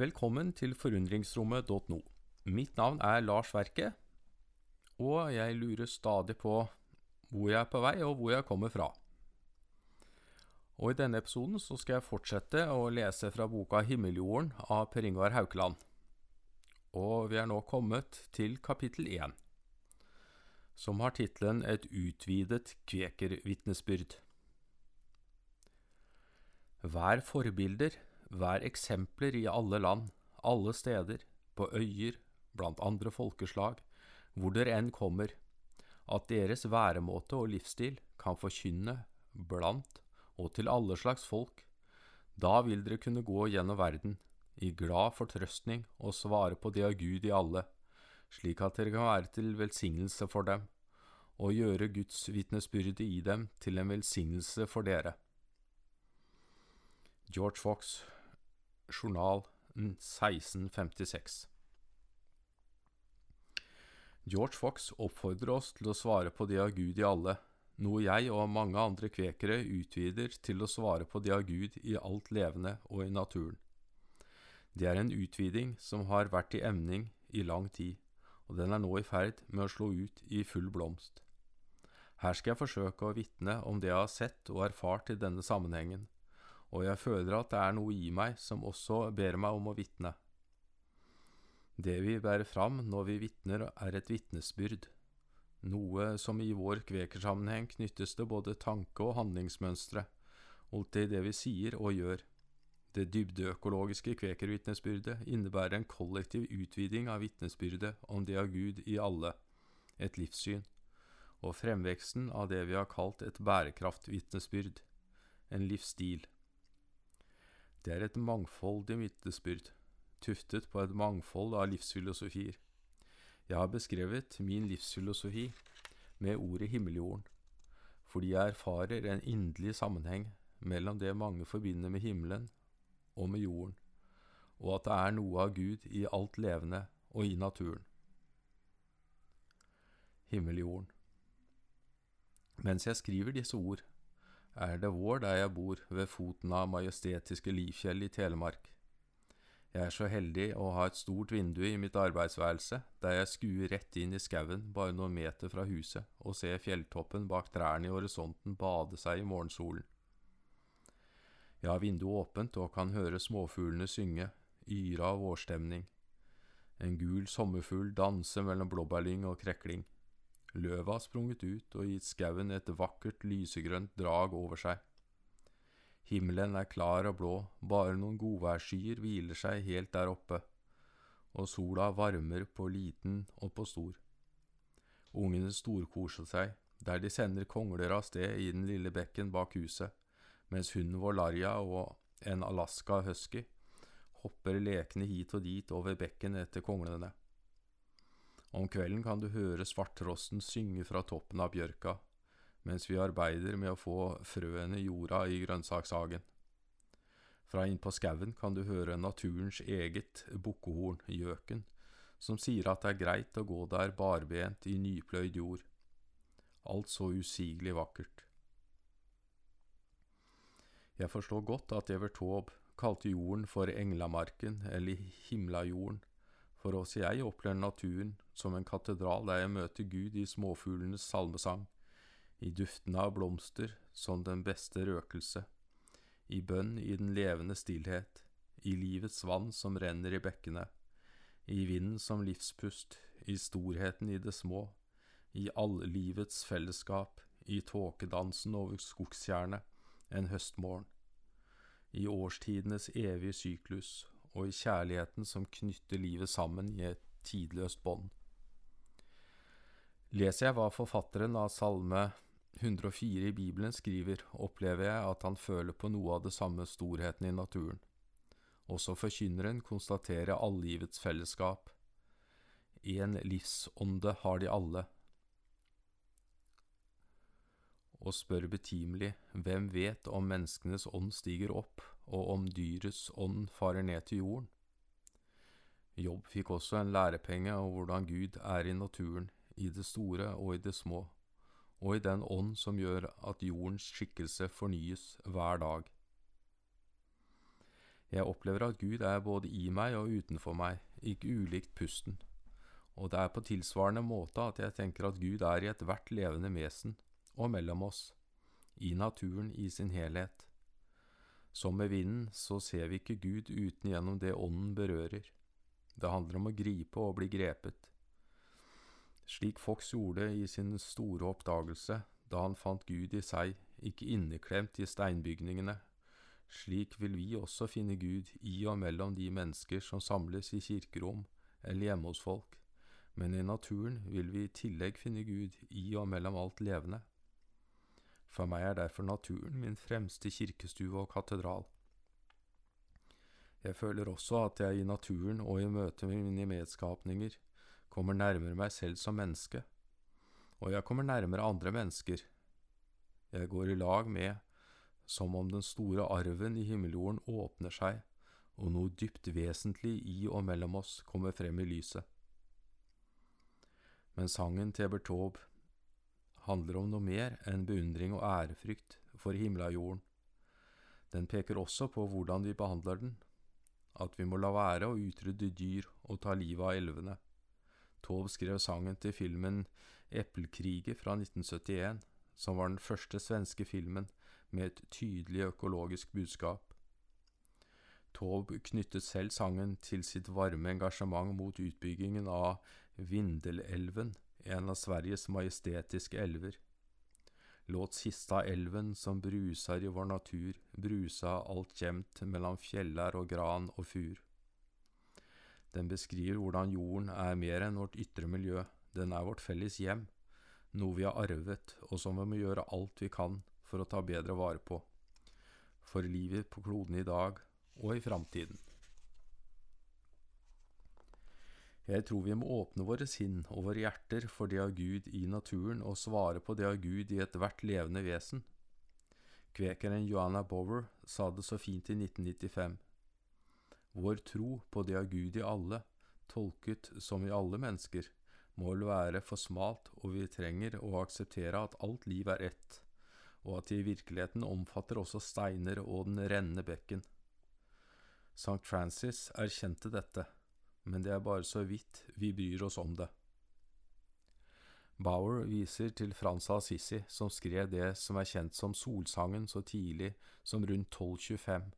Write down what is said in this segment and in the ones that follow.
Velkommen til forundringsrommet.no. Mitt navn er Lars Verke, og jeg lurer stadig på hvor jeg er på vei, og hvor jeg kommer fra. Og I denne episoden så skal jeg fortsette å lese fra boka 'Himmeljorden' av Per Ingvar Haukeland. Og vi er nå kommet til kapittel én, som har tittelen 'Et utvidet kvekervitnesbyrd'. Vær forbilder Vær eksempler i alle land, alle steder, på øyer, blant andre folkeslag, hvor dere enn kommer, at deres væremåte og livsstil kan forkynne blant og til alle slags folk. Da vil dere kunne gå gjennom verden i glad fortrøstning og svare på det av Gud i alle, slik at dere kan være til velsignelse for dem, og gjøre Guds vitnesbyrde i dem til en velsignelse for dere. George Fox journal 1656. George Fox oppfordrer oss til å svare på det av Gud i alle, noe jeg og mange andre kvekere utvider til å svare på det av Gud i alt levende og i naturen. Det er en utviding som har vært i emning i lang tid, og den er nå i ferd med å slå ut i full blomst. Her skal jeg forsøke å vitne om det jeg har sett og erfart i denne sammenhengen, og jeg føler at det er noe i meg som også ber meg om å vitne. Det vi bærer fram når vi vitner, er et vitnesbyrd, noe som i vår kvekersammenheng knyttes til både tanke- og handlingsmønstre, og til det vi sier og gjør. Det dybdeøkologiske kvekervitnesbyrdet innebærer en kollektiv utviding av vitnesbyrdet om det av Gud i alle, et livssyn, og fremveksten av det vi har kalt et bærekraftvitnesbyrd, en livsstil. Det er et mangfoldig vitnesbyrd, tuftet på et mangfold av livsfilosofier. Jeg har beskrevet min livsfilosofi med ordet himmeljorden, fordi jeg erfarer en inderlig sammenheng mellom det mange forbinder med himmelen og med jorden, og at det er noe av Gud i alt levende og i naturen. Himmeljorden. Mens jeg skriver disse ord, er det vår der jeg bor, ved foten av majestetiske Livfjell i Telemark. Jeg er så heldig å ha et stort vindu i mitt arbeidsværelse, der jeg skuer rett inn i skauen bare noen meter fra huset og ser fjelltoppen bak trærne i horisonten bade seg i morgensolen. Jeg har vinduet åpent og kan høre småfuglene synge, yre av vårstemning. En gul sommerfugl danser mellom blåbærlyng og krekling. Løvet har sprunget ut og gitt skauen et vakkert lysegrønt drag over seg. Himmelen er klar og blå, bare noen godværsskyer hviler seg helt der oppe, og sola varmer på liten og på stor. Ungene storkoser seg, der de sender kongler av sted i den lille bekken bak huset, mens hunden vår Larja og en Alaska husky hopper lekende hit og dit over bekken etter konglene. Om kvelden kan du høre svarttrosten synge fra toppen av bjørka, mens vi arbeider med å få frøene i jorda i grønnsakshagen. Fra innpå skauen kan du høre naturens eget bukkehorn, gjøken, som sier at det er greit å gå der barbent i nypløyd jord. Alt så usigelig vakkert. Jeg forstår godt at Evert Taube kalte jorden for Englamarken eller Himlajorden, for også jeg opplever naturen som en katedral der jeg møter Gud i småfuglenes salmesang, i duftene av blomster som den beste røkelse, i bønn i den levende stillhet, i livets vann som renner i bekkene, i vinden som livspust, i storheten i det små, i livets fellesskap, i tåkedansen over skogstjernet en høstmorgen, i årstidenes evige syklus og i kjærligheten som knytter livet sammen i et tidløst bånd. Leser jeg hva forfatteren av Salme 104 i Bibelen skriver, opplever jeg at han føler på noe av det samme storheten i naturen. Også forkynneren konstaterer allivets fellesskap. En livsånde har de alle. Og spør betimelig, hvem vet om menneskenes ånd stiger opp, og om dyrets ånd farer ned til jorden? Jobb fikk også en lærepenge om hvordan Gud er i naturen, i det store og i det små, og i den ånd som gjør at jordens skikkelse fornyes hver dag. Jeg opplever at Gud er både i meg og utenfor meg, ikke ulikt pusten, og det er på tilsvarende måte at jeg tenker at Gud er i ethvert levende vesen, og mellom oss, i naturen i sin helhet. Som med vinden så ser vi ikke Gud uten gjennom det ånden berører. Det handler om å gripe og bli grepet. Slik Fox gjorde i sin store oppdagelse da han fant Gud i seg, ikke inneklemt i steinbygningene, slik vil vi også finne Gud i og mellom de mennesker som samles i kirkerom eller hjemme hos folk, men i naturen vil vi i tillegg finne Gud i og mellom alt levende. For meg er derfor naturen min fremste kirkestue og katedral. Jeg føler også at jeg i naturen og i møte med mine medskapninger kommer nærmere meg selv som menneske, og jeg kommer nærmere andre mennesker. Jeg går i lag med som om den store arven i himmeljorden åpner seg, og noe dypt vesentlig i og mellom oss kommer frem i lyset. Men sangen til Bertaube handler om noe mer enn beundring og ærefrykt for himmeljorden. Den peker også på hvordan vi behandler den, at vi må la være å utrydde dyr og ta livet av elvene. Taube skrev sangen til filmen Eplekriget fra 1971, som var den første svenske filmen med et tydelig økologisk budskap. Taube knyttet selv sangen til sitt varme engasjement mot utbyggingen av Vindelelven, en av Sveriges majestetiske elver. Låt sista elven som brusar i vår natur, brusa altkjemt mellom fjellar og gran og fur. Den beskriver hvordan jorden er mer enn vårt ytre miljø, den er vårt felles hjem, noe vi har arvet, og som vi må gjøre alt vi kan for å ta bedre vare på, for livet på kloden i dag og i framtiden. Jeg tror vi må åpne våre sinn og våre hjerter for det av Gud i naturen og svare på det av Gud i ethvert levende vesen. Kvekeren Joanna Bower sa det så fint i 1995. Vår tro på det av Gud i alle, tolket som i alle mennesker, må vel være for smalt, og vi trenger å akseptere at alt liv er ett, og at det i virkeligheten omfatter også steiner og den rennende bekken. St. Francis erkjente dette, men det er bare så vidt vi bryr oss om det. Bauer viser til Frans av Assisi, som skrev det som er kjent som Solsangen så tidlig som rundt 1225.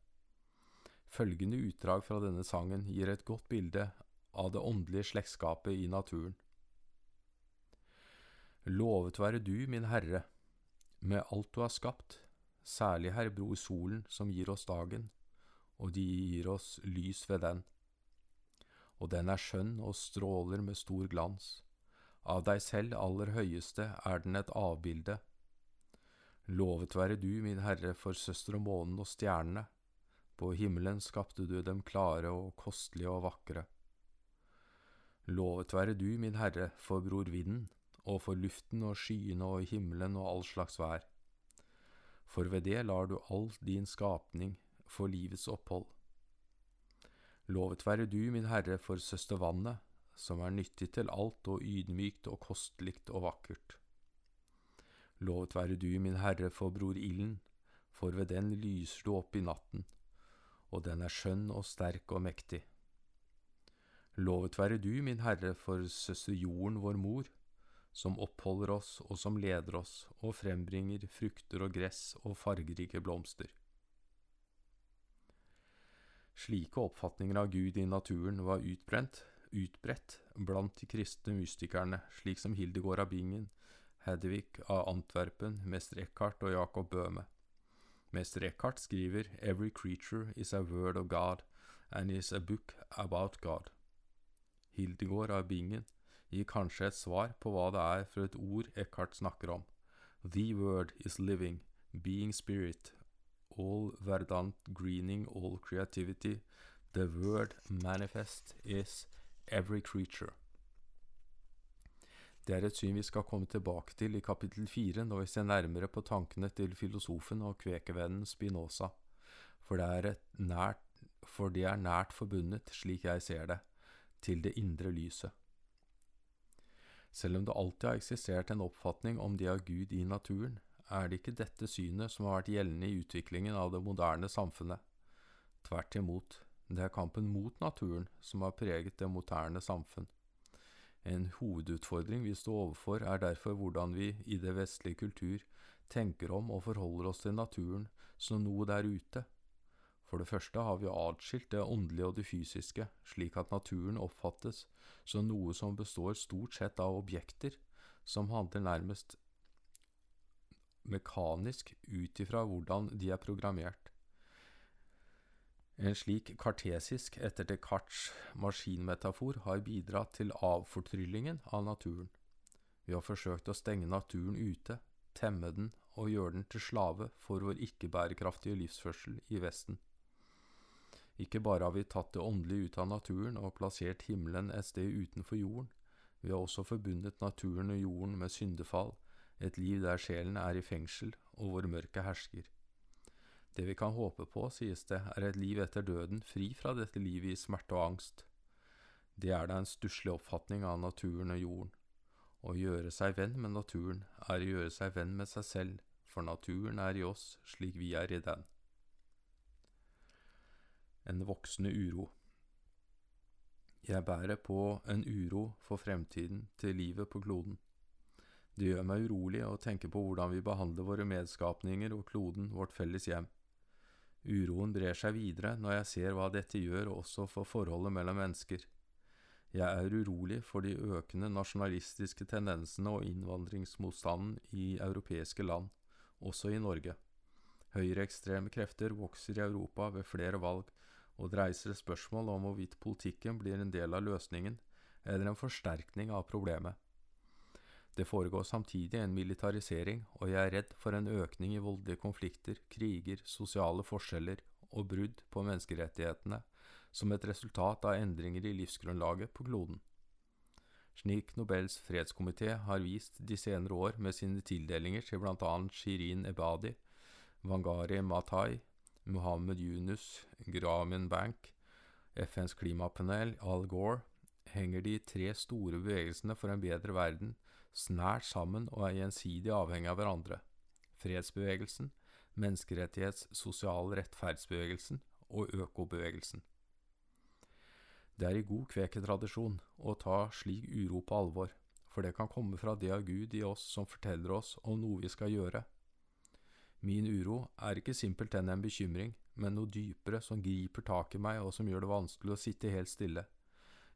Følgende utdrag fra denne sangen gir et godt bilde av det åndelige slektskapet i naturen. Lovet være du, min Herre, med alt du har skapt, særlig Herre Bror solen som gir oss dagen, og de gir oss lys ved den. Og den er skjønn og stråler med stor glans. Av deg selv aller høyeste er den et avbilde. Lovet være du, min Herre, for søster og månen og stjernene. På himmelen skapte du dem klare og kostelige og vakre. Lovet være du, min Herre, for bror vinden og for luften og skyene og himmelen og all slags vær. For ved det lar du all din skapning få livets opphold. Lovet være du, min Herre, for søstervannet, som er nyttig til alt og ydmykt og kostelig og vakkert. Lovet være du, min Herre, for bror ilden, for ved den lyser du opp i natten, og den er skjønn og sterk og mektig. Lovet være du, min Herre, for søster jorden, vår mor, som oppholder oss og som leder oss og frembringer frukter og gress og fargerike blomster. Slike oppfatninger av Gud i naturen var utbrent, utbredt blant de kristne mystikerne, slik som Hildegård av Bingen, Hedvig av Antwerpen, mester Eckhart og Jacob Bøhme. Mester Eckhart skriver Every creature is a word of God and is a book about God. Hildegård av Bingen gir kanskje et svar på hva det er for et ord Eckhart snakker om. The word is living, being spirit, all verdant greening, all creativity. The word manifest is every creature. Det er et syn vi skal komme tilbake til i kapittel fire når vi ser nærmere på tankene til filosofen og kvekervennen Spinoza, for det, nært, for det er nært forbundet, slik jeg ser det, til det indre lyset. Selv om det alltid har eksistert en oppfatning om det av Gud i naturen, er det ikke dette synet som har vært gjeldende i utviklingen av det moderne samfunnet. Tvert imot, det er kampen mot naturen som har preget det moderne samfunn. En hovedutfordring vi står overfor, er derfor hvordan vi i det vestlige kultur tenker om og forholder oss til naturen som noe der ute. For det første har vi atskilt det åndelige og det fysiske, slik at naturen oppfattes som noe som består stort sett av objekter, som handler nærmest mekanisk ut ifra hvordan de er programmert. En slik kartesisk, etter Descartes' maskinmetafor, har bidratt til avfortryllingen av naturen. Vi har forsøkt å stenge naturen ute, temme den og gjøre den til slave for vår ikke-bærekraftige livsførsel i Vesten. Ikke bare har vi tatt det åndelige ut av naturen og plassert himmelen et sted utenfor jorden, vi har også forbundet naturen og jorden med syndefall, et liv der sjelen er i fengsel og hvor mørket hersker. Det vi kan håpe på, sies det, er et liv etter døden, fri fra dette livet i smerte og angst. Det er da en stusslig oppfatning av naturen og jorden. Å gjøre seg venn med naturen er å gjøre seg venn med seg selv, for naturen er i oss slik vi er i den. En voksende uro. Jeg bærer på en uro for fremtiden til livet på kloden. Det gjør meg urolig å tenke på hvordan vi behandler våre medskapninger og kloden, vårt felles hjem. Uroen brer seg videre når jeg ser hva dette gjør også for forholdet mellom mennesker. Jeg er urolig for de økende nasjonalistiske tendensene og innvandringsmotstanden i europeiske land, også i Norge. Høyreekstreme krefter vokser i Europa ved flere valg, og det reiser spørsmål om hvorvidt politikken blir en del av løsningen eller en forsterkning av problemet. Det foregår samtidig en militarisering, og jeg er redd for en økning i voldelige konflikter, kriger, sosiale forskjeller og brudd på menneskerettighetene som et resultat av endringer i livsgrunnlaget på kloden. Slik Nobels fredskomité har vist de senere år med sine tildelinger til annet Shirin Ebadi, Wangari Matai, Muhammed Yunus, Gramin Bank, FNs klimapanel, Al Gore, henger de tre store bevegelsene for en bedre verden snært sammen og er gjensidig avhengig av hverandre. Fredsbevegelsen, menneskerettighets-, sosial rettferdsbevegelsen og økobevegelsen. Det er i god kveketradisjon å ta slik uro på alvor, for det kan komme fra det av Gud i oss som forteller oss om noe vi skal gjøre. Min uro er ikke simpelthen en bekymring, men noe dypere som griper tak i meg og som gjør det vanskelig å sitte helt stille.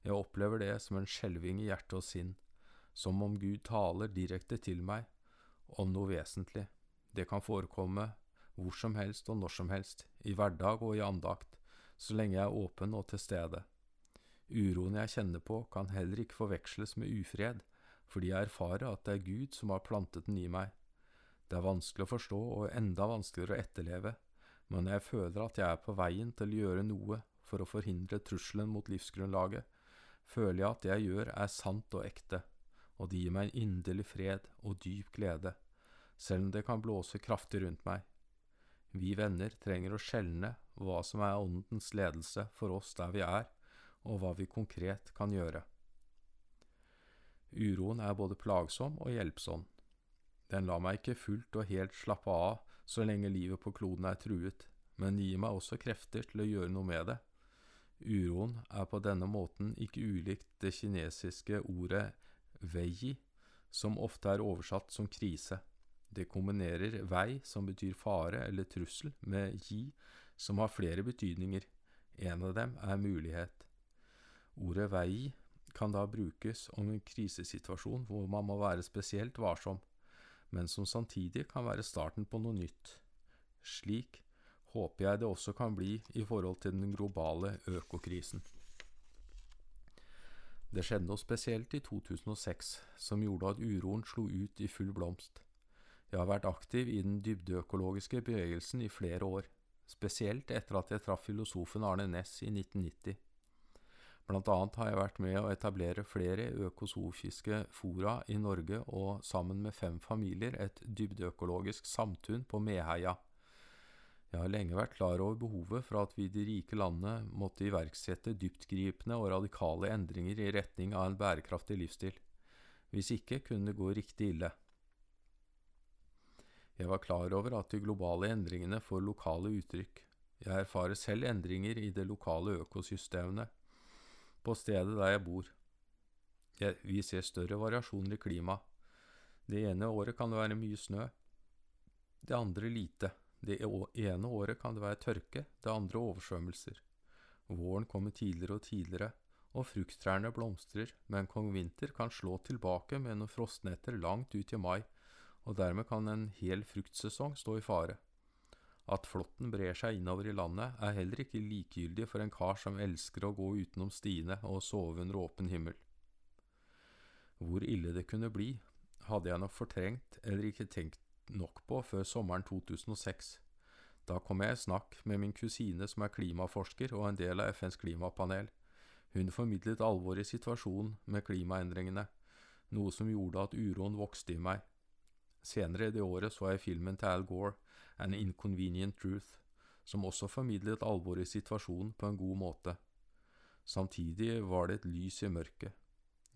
Jeg opplever det som en skjelving i hjerte og sinn, som om Gud taler direkte til meg om noe vesentlig. Det kan forekomme hvor som helst og når som helst, i hverdag og i andakt, så lenge jeg er åpen og til stede. Uroen jeg kjenner på, kan heller ikke forveksles med ufred, fordi jeg erfarer at det er Gud som har plantet den i meg. Det er vanskelig å forstå og enda vanskeligere å etterleve, men jeg føler at jeg er på veien til å gjøre noe for å forhindre trusselen mot livsgrunnlaget, føler jeg at det jeg gjør er sant og ekte og det gir meg en inderlig fred og dyp glede, selv om det kan blåse kraftig rundt meg. Vi venner trenger å skjelne hva som er åndens ledelse for oss der vi er, og hva vi konkret kan gjøre. Uroen er både plagsom og hjelpsom. Den lar meg ikke fullt og helt slappe av så lenge livet på kloden er truet, men gir meg også krefter til å gjøre noe med det. Uroen er på denne måten ikke ulikt det kinesiske ordet Vei, som ofte er oversatt som krise. Det kombinerer vei, som betyr fare eller trussel, med gi, som har flere betydninger. En av dem er mulighet. Ordet vei kan da brukes om en krisesituasjon hvor man må være spesielt varsom, men som samtidig kan være starten på noe nytt. Slik håper jeg det også kan bli i forhold til den globale økokrisen. Det skjedde noe spesielt i 2006 som gjorde at uroen slo ut i full blomst. Jeg har vært aktiv i den dybdeøkologiske bevegelsen i flere år, spesielt etter at jeg traff filosofen Arne Næss i 1990. Blant annet har jeg vært med å etablere flere økosofiske fora i Norge og sammen med fem familier et dybdeøkologisk samtun på Meheia. Jeg har lenge vært klar over behovet for at vi i de rike landene måtte iverksette dyptgripende og radikale endringer i retning av en bærekraftig livsstil. Hvis ikke kunne det gå riktig ille. Jeg var klar over at de globale endringene får lokale uttrykk. Jeg erfarer selv endringer i det lokale økosystemene på stedet der jeg bor. Jeg, vi ser større variasjoner i klima. Det ene året kan det være mye snø, det andre lite. Det ene året kan det være tørke, det andre oversvømmelser. Våren kommer tidligere og tidligere, og frukttrærne blomstrer, men kong vinter kan slå tilbake med noen frostnetter langt ut i mai, og dermed kan en hel fruktsesong stå i fare. At flåtten brer seg innover i landet, er heller ikke likegyldig for en kar som elsker å gå utenom stiene og sove under åpen himmel. Hvor ille det kunne bli, hadde jeg nok fortrengt eller ikke tenkt nok på før sommeren 2006. Da kom jeg i snakk med min kusine som er klimaforsker og en del av FNs klimapanel. Hun formidlet alvoret i situasjonen med klimaendringene, noe som gjorde at uroen vokste i meg. Senere i det året så jeg filmen til Al Gore, An Inconvenient Truth, som også formidlet alvoret i situasjonen på en god måte. Samtidig var det et lys i mørket.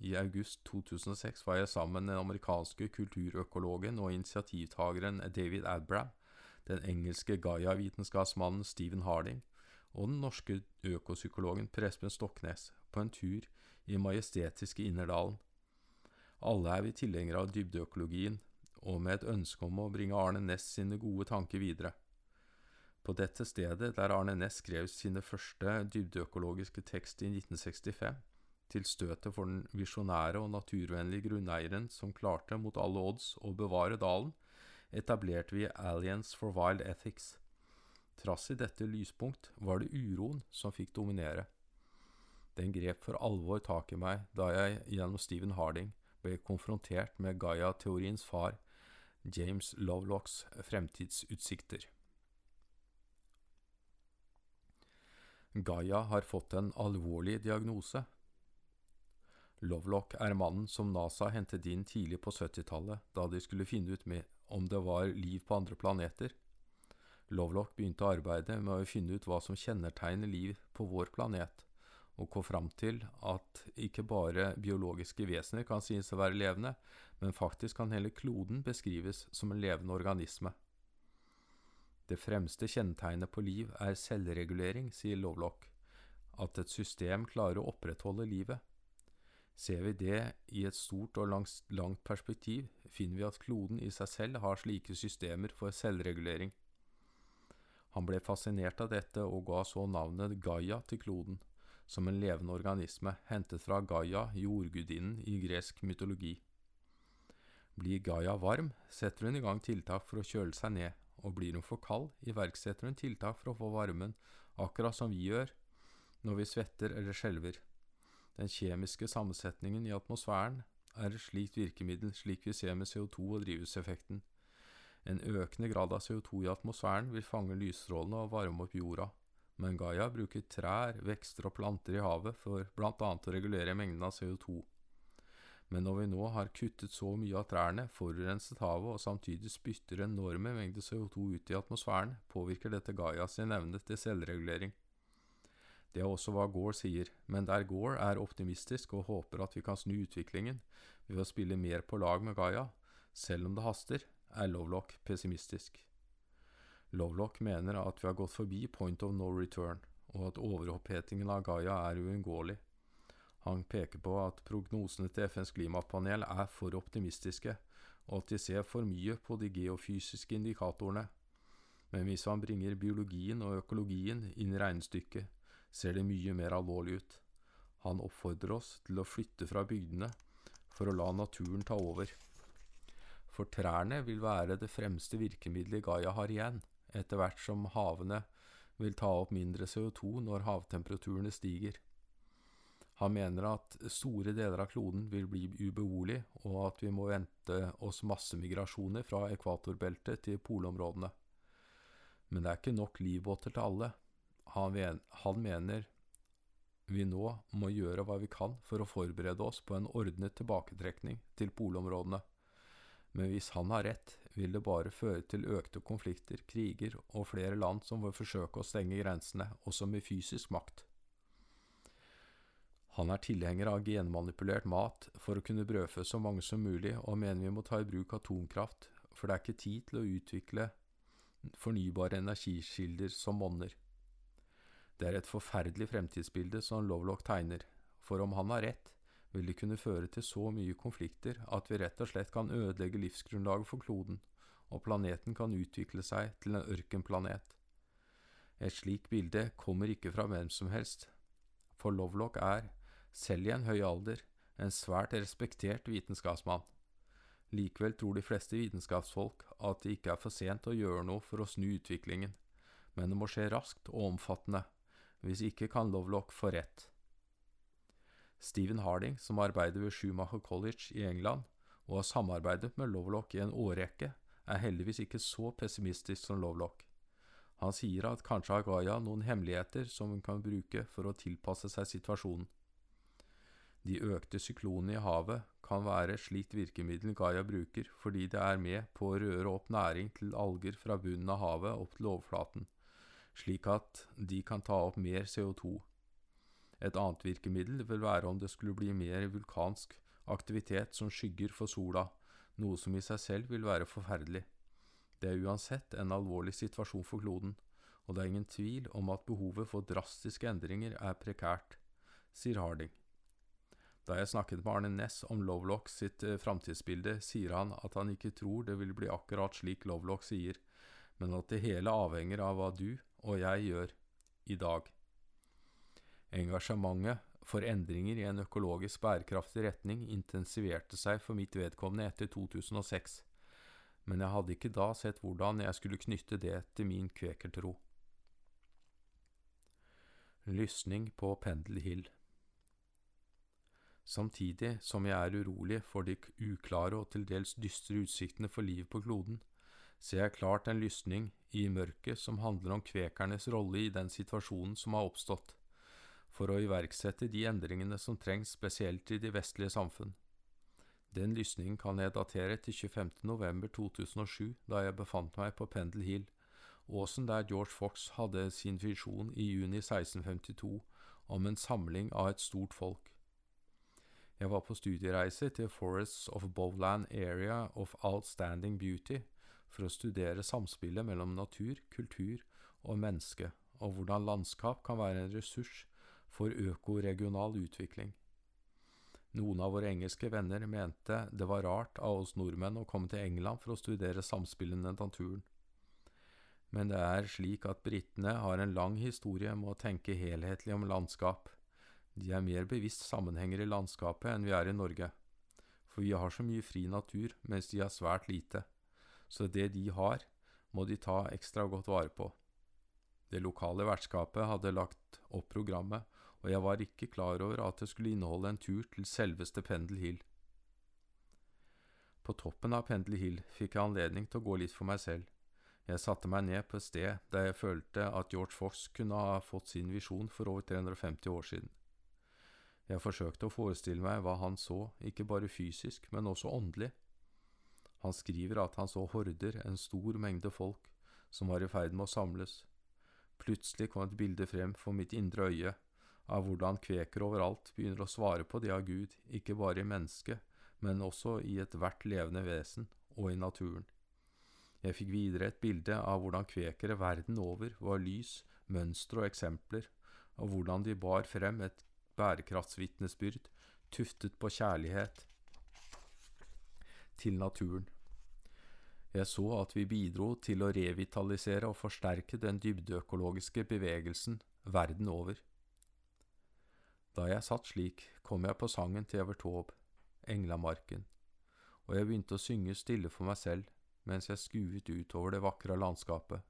I august 2006 var jeg sammen med den amerikanske kulturøkologen og initiativtakeren David Abram, den engelske Gaia-vitenskapsmannen Stephen Harding og den norske økopsykologen Prespen Stoknes på en tur i majestetiske Innerdalen. Alle er vi tilhengere av dybdeøkologien, og med et ønske om å bringe Arne Næss sine gode tanker videre. På dette stedet, der Arne Næss skrev sine første dybdeøkologiske tekst i 1965, til støtet for den visjonære og naturvennlige grunneieren som klarte mot alle odds å bevare dalen, etablerte vi Alliance for Wild Ethics. Trass i dette lyspunkt var det uroen som fikk dominere. Den grep for alvor tak i meg da jeg gjennom Stephen Harding ble konfrontert med Gaia-teoriens far, James Lovelocks fremtidsutsikter. Gaia har fått en alvorlig diagnose, Lovelock er mannen som NASA hentet inn tidlig på 70-tallet, da de skulle finne ut om det var liv på andre planeter. Lovelock begynte å arbeide med å finne ut hva som kjennetegner liv på vår planet, og kom fram til at ikke bare biologiske vesener kan synes å være levende, men faktisk kan hele kloden beskrives som en levende organisme. Det fremste kjennetegnet på liv er selvregulering, sier Lovelock, at et system klarer å opprettholde livet. Ser vi det i et stort og langt, langt perspektiv, finner vi at kloden i seg selv har slike systemer for selvregulering. Han ble fascinert av dette og ga så navnet Gaia til kloden, som en levende organisme hentet fra Gaia, jordgudinnen i gresk mytologi. Blir Gaia varm, setter hun i gang tiltak for å kjøle seg ned, og blir hun for kald, iverksetter hun tiltak for å få varmen, akkurat som vi gjør når vi svetter eller skjelver. Den kjemiske sammensetningen i atmosfæren er et slikt virkemiddel, slik vi ser med CO2 og drivhuseffekten. En økende grad av CO2 i atmosfæren vil fange lysstrålene og varme opp jorda, men Gaia bruker trær, vekster og planter i havet for annet å regulere mengden av CO2. Men når vi nå har kuttet så mye av trærne, forurenset havet og samtidig spytter enorme mengder CO2 ut i atmosfæren, påvirker dette Gaia sin evne til selvregulering. Det er også hva Gore sier, men der Gore er optimistisk og håper at vi kan snu utviklingen ved å spille mer på lag med Gaia, selv om det haster, er Lovelock pessimistisk. Lovelock mener at vi har gått forbi point of no return, og at overopphetingen av Gaia er uunngåelig. Han peker på at prognosene til FNs klimapanel er for optimistiske, og at de ser for mye på de geofysiske indikatorene. Men hvis han bringer biologien og økologien inn i regnestykket, ser det mye mer alvorlig ut. Han oppfordrer oss til å flytte fra bygdene for å la naturen ta over. For trærne vil være det fremste virkemidlet Gaia har igjen, etter hvert som havene vil ta opp mindre CO2 når havtemperaturene stiger. Han mener at store deler av kloden vil bli ubeboelig, og at vi må vente oss massemigrasjoner fra ekvatorbeltet til polområdene. Men det er ikke nok livbåter til alle. Han, mener vi nå må gjøre hva vi kan for å forberede oss på en ordnet tilbaketrekning til polområdene. Men hvis han har rett, vil det bare føre til økte konflikter, kriger og flere land som vil forsøke å stenge grensene, også med fysisk makt. Han er tilhenger av genmanipulert mat for å kunne brødfø så mange som mulig, og mener vi må ta i bruk atomkraft, for det er ikke tid til å utvikle fornybare energikilder som monner. Det er et forferdelig fremtidsbilde som Lovelock tegner, for om han har rett, vil det kunne føre til så mye konflikter at vi rett og slett kan ødelegge livsgrunnlaget for kloden, og planeten kan utvikle seg til en ørkenplanet. Et slikt bilde kommer ikke fra hvem som helst, for Lovelock er, selv i en høy alder, en svært respektert vitenskapsmann. Likevel tror de fleste vitenskapsfolk at det ikke er for sent å gjøre noe for å snu utviklingen, men det må skje raskt og omfattende, hvis ikke kan Lovelock få rett. Stephen Harding, som arbeider ved Schumacher College i England, og har samarbeidet med Lovelock i en årrekke, er heldigvis ikke så pessimistisk som Lovelock. Han sier at kanskje har Gaia noen hemmeligheter som hun kan bruke for å tilpasse seg situasjonen. De økte syklonene i havet kan være et slikt virkemiddel Gaia bruker, fordi det er med på å røre opp næring til alger fra bunnen av havet opp til overflaten, slik at de kan ta opp mer CO2. Et annet virkemiddel vil være om det skulle bli mer vulkansk aktivitet som skygger for sola, noe som i seg selv vil være forferdelig. Det er uansett en alvorlig situasjon for kloden, og det er ingen tvil om at behovet for drastiske endringer er prekært, sier Harding. Da jeg snakket med Arne Næss om Lovelock sitt eh, framtidsbilde, sier han at han ikke tror det vil bli akkurat slik Lovelock sier, men at det hele avhenger av hva du og jeg gjør i dag. Engasjementet for endringer i en økologisk bærekraftig retning intensiverte seg for mitt vedkommende etter 2006, men jeg hadde ikke da sett hvordan jeg skulle knytte det til min kvekertro. Lysning på Pendel Hill Samtidig som jeg er urolig for de uklare og til dels dystre utsiktene for livet på kloden, ser jeg klart en lysning i mørket som handler om kvekernes rolle i den situasjonen som har oppstått, for å iverksette de endringene som trengs spesielt i de vestlige samfunn. Den lysningen kan jeg datere til 25. november 2007, da jeg befant meg på Pendle Hill, åsen der George Fox hadde sin visjon i juni 1652 om en samling av et stort folk. Jeg var på studiereise til Forests of Bowland Area of Outstanding Beauty for å studere samspillet mellom natur, kultur og menneske, og hvordan landskap kan være en ressurs for økoregional utvikling. Noen av våre engelske venner mente det var rart av oss nordmenn å komme til England for å studere samspillet med naturen. Men det er slik at britene har en lang historie med å tenke helhetlig om landskap de er mer bevisst sammenhenger i landskapet enn vi er i Norge, for vi har så mye fri natur, mens de har svært lite, så det de har, må de ta ekstra godt vare på. Det lokale vertskapet hadde lagt opp programmet, og jeg var ikke klar over at det skulle inneholde en tur til selveste Pendel Hill. På toppen av Pendel Hill fikk jeg anledning til å gå litt for meg selv. Jeg satte meg ned på et sted der jeg følte at George Fox kunne ha fått sin visjon for over 350 år siden. Jeg forsøkte å forestille meg hva han så, ikke bare fysisk, men også åndelig. Han skriver at han så horder, en stor mengde folk, som var i ferd med å samles. Plutselig kom et bilde frem for mitt indre øye av hvordan kvekere overalt begynner å svare på det av Gud, ikke bare i mennesket, men også i ethvert levende vesen og i naturen. Jeg fikk videre et bilde av hvordan kvekere verden over var lys, mønstre og eksempler, og hvordan de bar frem et bærekraftsvitnesbyrd tuftet på kjærlighet til naturen. Jeg så at vi bidro til å revitalisere og forsterke den dybdeøkologiske bevegelsen verden over. Da jeg satt slik, kom jeg på sangen til Evert Taube, Englamarken, og jeg begynte å synge stille for meg selv mens jeg skuet utover det vakre landskapet.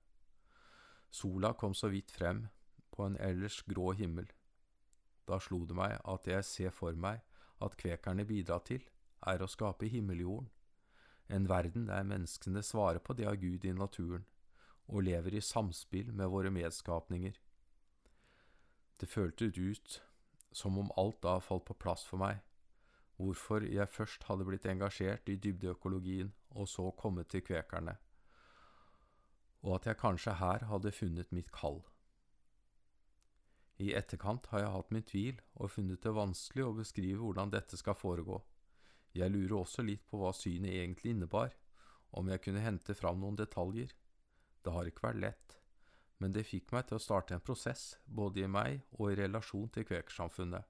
Sola kom så vidt frem på en ellers grå himmel. Da slo det meg at det jeg ser for meg at kvekerne bidrar til, er å skape himmeljorden, en verden der menneskene svarer på det av Gud i naturen, og lever i samspill med våre medskapninger. Det føltes ut som om alt da falt på plass for meg, hvorfor jeg først hadde blitt engasjert i dybdeøkologien og så kommet til kvekerne, og at jeg kanskje her hadde funnet mitt kall. I etterkant har jeg hatt min tvil og funnet det vanskelig å beskrive hvordan dette skal foregå. Jeg lurer også litt på hva synet egentlig innebar, om jeg kunne hente fram noen detaljer. Det har ikke vært lett, men det fikk meg til å starte en prosess, både i meg og i relasjon til kvekersamfunnet.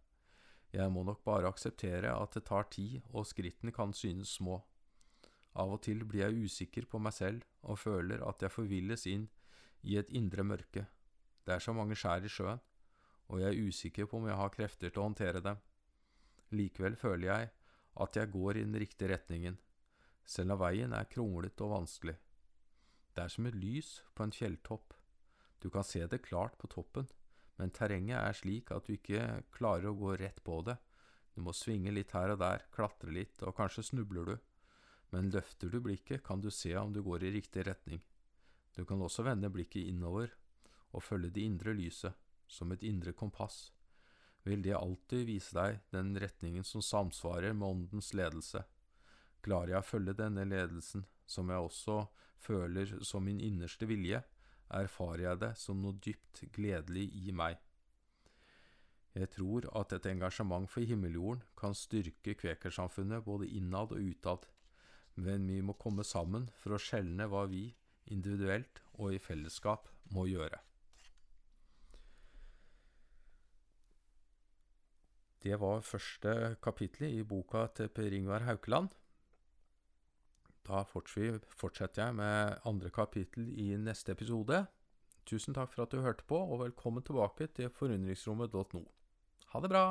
Jeg må nok bare akseptere at det tar tid, og skrittene kan synes små. Av og til blir jeg usikker på meg selv og føler at jeg forvilles inn i et indre mørke. Det er så mange skjær i sjøen, og jeg er usikker på om jeg har krefter til å håndtere dem. Likevel føler jeg at jeg går i den riktige retningen, selv om veien er kronglete og vanskelig. Det er som et lys på en fjelltopp. Du kan se det klart på toppen, men terrenget er slik at du ikke klarer å gå rett på det. Du må svinge litt her og der, klatre litt, og kanskje snubler du. Men løfter du blikket, kan du se om du går i riktig retning. Du kan også vende blikket innover og følge det indre lyset, som et indre kompass. Vil det alltid vise deg den retningen som samsvarer med åndens ledelse. Klarer jeg å følge denne ledelsen, som jeg også føler som min innerste vilje, erfarer jeg det som noe dypt gledelig i meg. Jeg tror at et engasjement for himmeljorden kan styrke kvekersamfunnet både innad og utad, men vi må komme sammen for å skjelne hva vi, individuelt og i fellesskap, må gjøre. Det var første kapittel i boka til Per Ingvar Haukeland. Da fortsetter jeg med andre kapittel i neste episode. Tusen takk for at du hørte på, og velkommen tilbake til forundringsrommet.no. Ha det bra!